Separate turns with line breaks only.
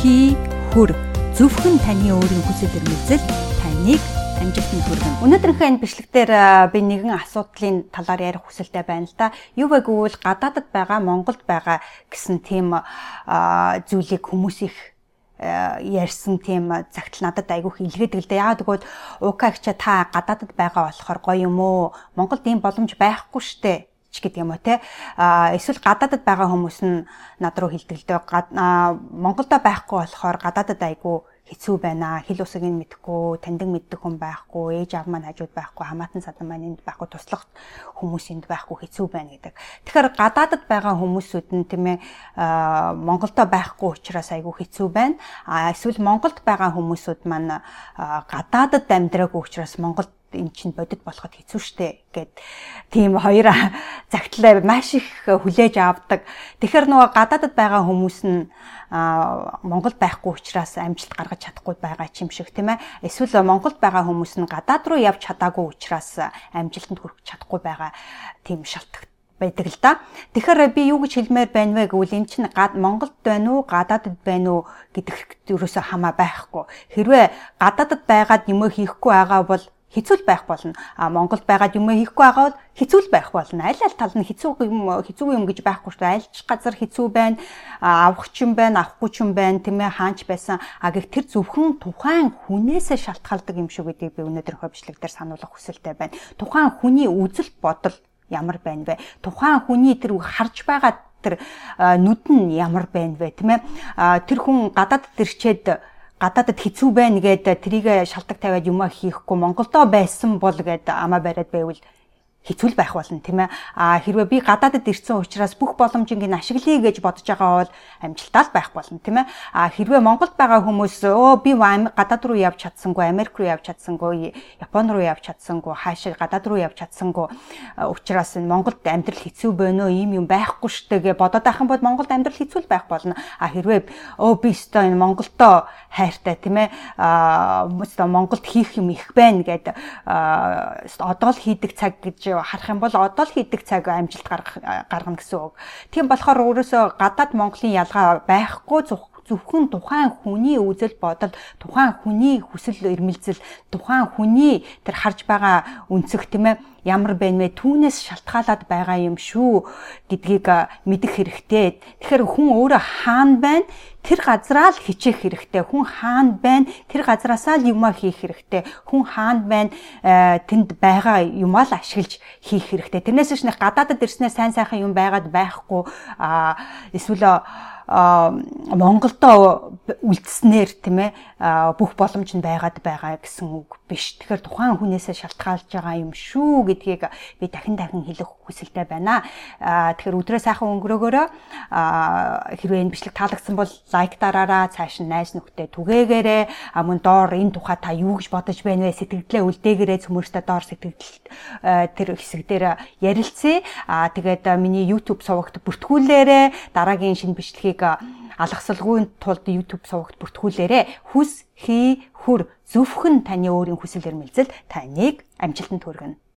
хий хөр зөвхөн таны өөрийн хүсэл эрмэлзэл таныг амжилтанд хүргэнэ. Өнөөдрийнхөө энэ бичлэгтэр би нэгэн асуудлын талаар ярих хүсэлтэй байна л да. Юу вэ гэвэл гадаадд байгаа, Монголд байгаа гэсэн тийм зүйлийг хүмүүс их ярьсан тийм загтал надад айгүйх илгээдэг л дээ. Яагаад гэвэл УК-ч та гадаадд байгаа болохоор гоё юм уу? Монголд ийм боломж байхгүй штэ ч гэдэг юм уу те эсвэл гадаадд байгаа хүмүүс нь над руу хилдэг л дээ Монголда байхгүй болохоор гадаадд айгу хэцүү байна. Хил усыг нь мэдхгүй, таньдаг мэддэг хүн байхгүй, ээж аав маань хажууд байхгүй, хамаатан садан маань энд байхгүй, туслах хүмүүс энд байхгүй хэцүү байна гэдэг. Тэгэхээр гадаадд байгаа хүмүүсүүд нь тийм ээ Монголдо байхгүй учраас айгүй хэцүү байна. Эсвэл Монголд байгаа хүмүүсүүд маань гадаадд амьдраагүй учраас Монголд эн чинь бодит болоход хэцүү шттэ гэд тийм хоёр загтлаа маш их хүлээж авдаг. Тэгэхээр нөгөө гадаадд байгаа хүмүүс нь Монголд байхгүй учраас амжилт гаргаж чадахгүй байгаа юм шиг тийм ээ. Эсвэл Монголд байгаа хүмүүс нь гадаад руу явж чадаагүй учраас амжилтанд хүрэх чадахгүй байгаа тийм шалтгаан байдаг л да. Тэгэхээр би юу гэж хэлмээр байна вэ гэвэл эн чинь Монголд байна уу, гадаадд байна уу гэдэгт ерөөсөө хамаа байхгүй. Хэрвээ гадаадд байгаад юм хийхгүй байгаа бол хэцүү байх болно. А Монголд байгаад юм хийхгүй байгаа бол хэцүү байх болно. Аль аль тал нь хэцүү юм хэцүү юм гэж байхгүй шүү дээ. Альч газар хэцүү байна. Авах ч юм байна, авахгүй ч юм байна, тийм ээ хаанч байсан. А гэх тэр зөвхөн тухайн хүнээсээ шалтгаалдаг юм шүү гэдгийг би өнөөдөр хөвчлэг дээр сануулгах хүсэлтэй байна. Тухайн хүний үзэл бодол ямар байна вэ? Тухайн хүний тэр харж байгаа тэр нүд нь ямар байна вэ, тийм ээ? Тэр хүн гадаад төрчээд гадаадд хэцүү байна гэдэг трийг шалтак тавиад юмаа хийхгүй Монголдо байсан бол гэдэг амаа бариад байвал хэцүү байх болно тийм ээ. А хэрвээ би гадаадд ирсэн учраас бүх боломжийг нь ашиглая гэж бодож байгаа бол амжилттай байх болно тийм ээ. А хэрвээ Монголд байгаа хүмүүс өө би гадаад руу явж чадсангүй, Америк руу явж чадсангүй, Япон руу явж чадсангүй, хаашаа гадаад руу явж чадсангүй учраас энэ Монголд амьдрал хэцүү байна уу, ийм юм байхгүй штэ гэж бодоод юм бол Монголд амьдрал хэцүү байх болно. А хэрвээ өө би өстой энэ Монголдоо хайртай тийм ээ. А Монголд хийх юм их байна гэдэг одоо л хийдэг цаг гэж харах юм бол одоо л хийдэг цаг амжилт гаргах гаргана гэсэн үг. Тийм болохоор өөрөөсөө гадаад Монголын ялгаа байхгүй зөвхөн тухайн хүний үзэл бодол, тухайн хүний хүсэл эрмэлзэл, тухайн хүний тэр харж байгаа үнцэг тийм ээ ямар байна вэ түүнээс шалтгаалаад байгаа юм шүү гэдгийг мэдэх хэрэгтэй. Тэгэхээр хүн өөрөө хаана байна тэр газараа л хичээх хэрэгтэй. Хүн хаана байна тэр газараасаа л юмаа хийх хэрэгтэй. Хүн хаана байна тэнд байгаа юмаа л ашиглаж хийх хэрэгтэй. Тэрнээс биш нэг гадаадд ирснээр сайн сайхан юм байгаад байхгүй эсвэл Монголдо үлдснээр тийм ээ бүх боломж нь байгаад байгаа гэсэн үг биш. Тэгэхээр тухайн хүнээсээ шалтгаалж байгаа юм шүү гэдгийг би дахин дахин хэлэх хүсэлтэй байна. Тэгэхээр өдрөө сайхан өнгөрөөгөөрөө хэрвээ энэ бичлэг таалагдсан бол лайк дараараа цааш нь найз нөхдөд түгээгээрээ мөн доор энэ тухай та юу гэж бодож байна вэ сэтгэлдээ үлдээгээрээ цөмөртөө доор сэтгэл тэр хэсэг дээр ярилцъя. Аа тэгээд миний YouTube сувагт бүртгүүлээрээ дараагийн шинэ бичлэгийг алгасалгүй тулд YouTube сувагт бүртгүүлээрэ хүс хий хүр зөвхөн таны өөрийн хүсэл эрмэлзэл таныг амжилтанд хүргэнэ.